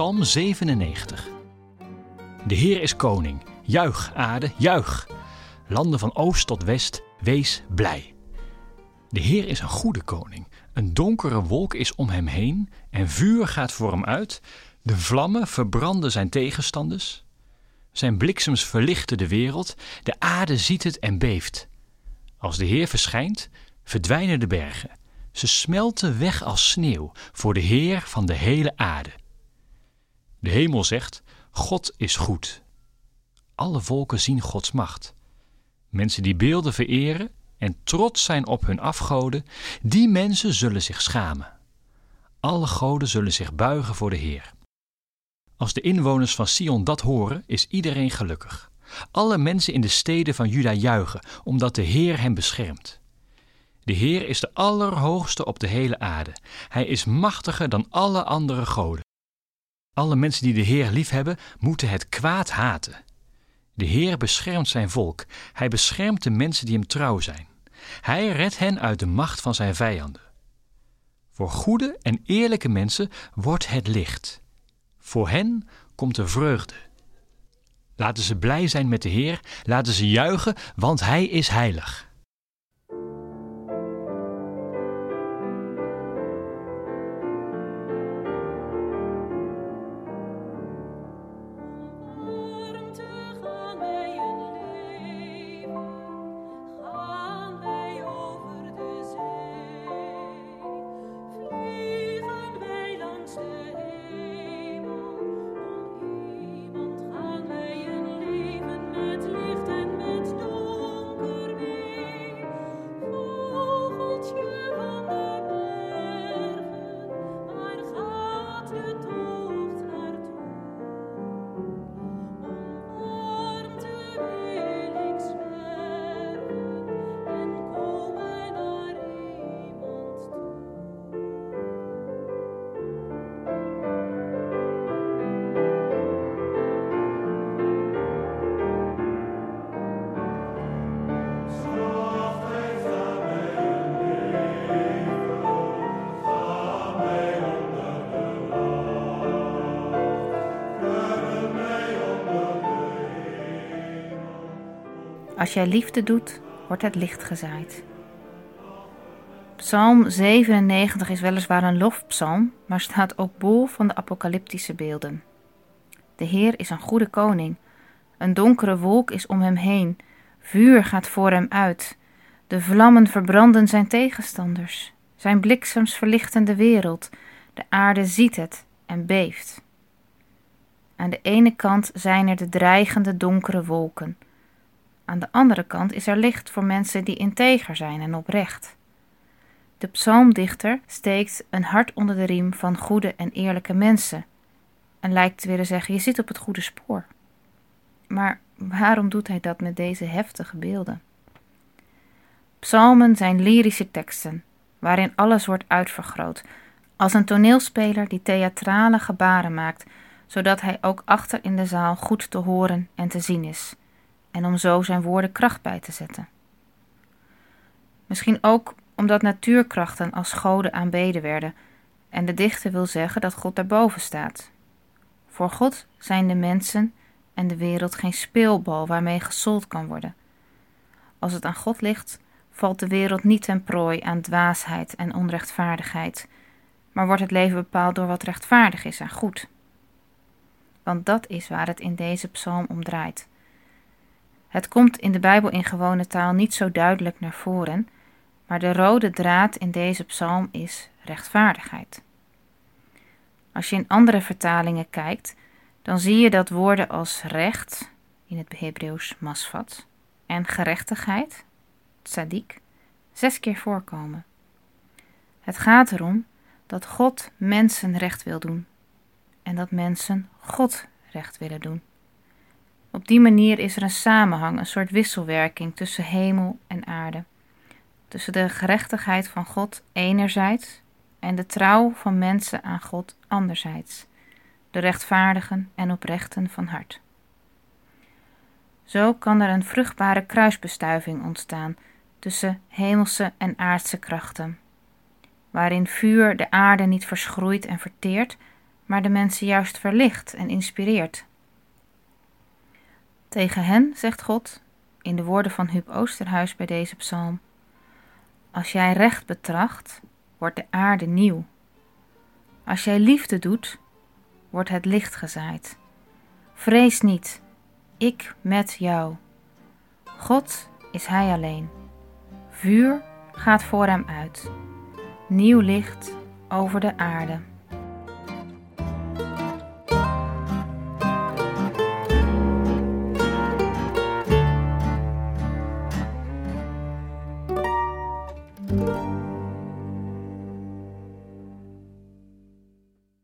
Psalm 97. De Heer is koning. Juich, aarde, juich. Landen van oost tot west, wees blij. De Heer is een goede koning. Een donkere wolk is om hem heen en vuur gaat voor hem uit. De vlammen verbranden zijn tegenstanders. Zijn bliksems verlichten de wereld. De aarde ziet het en beeft. Als de Heer verschijnt, verdwijnen de bergen. Ze smelten weg als sneeuw voor de Heer van de hele aarde. De hemel zegt: God is goed. Alle volken zien Gods macht. Mensen die beelden vereren en trots zijn op hun afgoden, die mensen zullen zich schamen. Alle goden zullen zich buigen voor de Heer. Als de inwoners van Sion dat horen, is iedereen gelukkig. Alle mensen in de steden van Juda juichen, omdat de Heer hen beschermt. De Heer is de allerhoogste op de hele aarde. Hij is machtiger dan alle andere goden. Alle mensen die de Heer liefhebben, moeten het kwaad haten. De Heer beschermt zijn volk. Hij beschermt de mensen die hem trouw zijn. Hij redt hen uit de macht van zijn vijanden. Voor goede en eerlijke mensen wordt het licht. Voor hen komt de vreugde. Laten ze blij zijn met de Heer, laten ze juichen, want Hij is heilig. Als jij liefde doet, wordt het licht gezaaid. Psalm 97 is weliswaar een lofpsalm, maar staat ook bol van de apocalyptische beelden. De Heer is een goede koning. Een donkere wolk is om hem heen. Vuur gaat voor hem uit. De vlammen verbranden zijn tegenstanders. Zijn bliksems verlichten de wereld. De aarde ziet het en beeft. Aan de ene kant zijn er de dreigende donkere wolken. Aan de andere kant is er licht voor mensen die integer zijn en oprecht. De psalmdichter steekt een hart onder de riem van goede en eerlijke mensen en lijkt te willen zeggen: Je zit op het goede spoor. Maar waarom doet hij dat met deze heftige beelden? Psalmen zijn lyrische teksten waarin alles wordt uitvergroot, als een toneelspeler die theatrale gebaren maakt, zodat hij ook achter in de zaal goed te horen en te zien is en om zo zijn woorden kracht bij te zetten. Misschien ook omdat natuurkrachten als goden aanbeden werden en de dichter wil zeggen dat God daarboven staat. Voor God zijn de mensen en de wereld geen speelbal waarmee gesold kan worden. Als het aan God ligt, valt de wereld niet ten prooi aan dwaasheid en onrechtvaardigheid, maar wordt het leven bepaald door wat rechtvaardig is en goed. Want dat is waar het in deze psalm om draait. Het komt in de Bijbel in gewone taal niet zo duidelijk naar voren, maar de rode draad in deze psalm is rechtvaardigheid. Als je in andere vertalingen kijkt, dan zie je dat woorden als recht, in het Hebreeuws masvat, en gerechtigheid, tzadik, zes keer voorkomen. Het gaat erom dat God mensen recht wil doen en dat mensen God recht willen doen. Op die manier is er een samenhang, een soort wisselwerking tussen hemel en aarde. Tussen de gerechtigheid van God enerzijds en de trouw van mensen aan God anderzijds. De rechtvaardigen en oprechten van hart. Zo kan er een vruchtbare kruisbestuiving ontstaan tussen hemelse en aardse krachten, waarin vuur de aarde niet verschroeit en verteert, maar de mensen juist verlicht en inspireert. Tegen hen zegt God, in de woorden van Huub Oosterhuis bij deze psalm: Als jij recht betracht, wordt de aarde nieuw. Als jij liefde doet, wordt het licht gezaaid. Vrees niet, ik met jou. God is Hij alleen. Vuur gaat voor Hem uit. Nieuw licht over de aarde.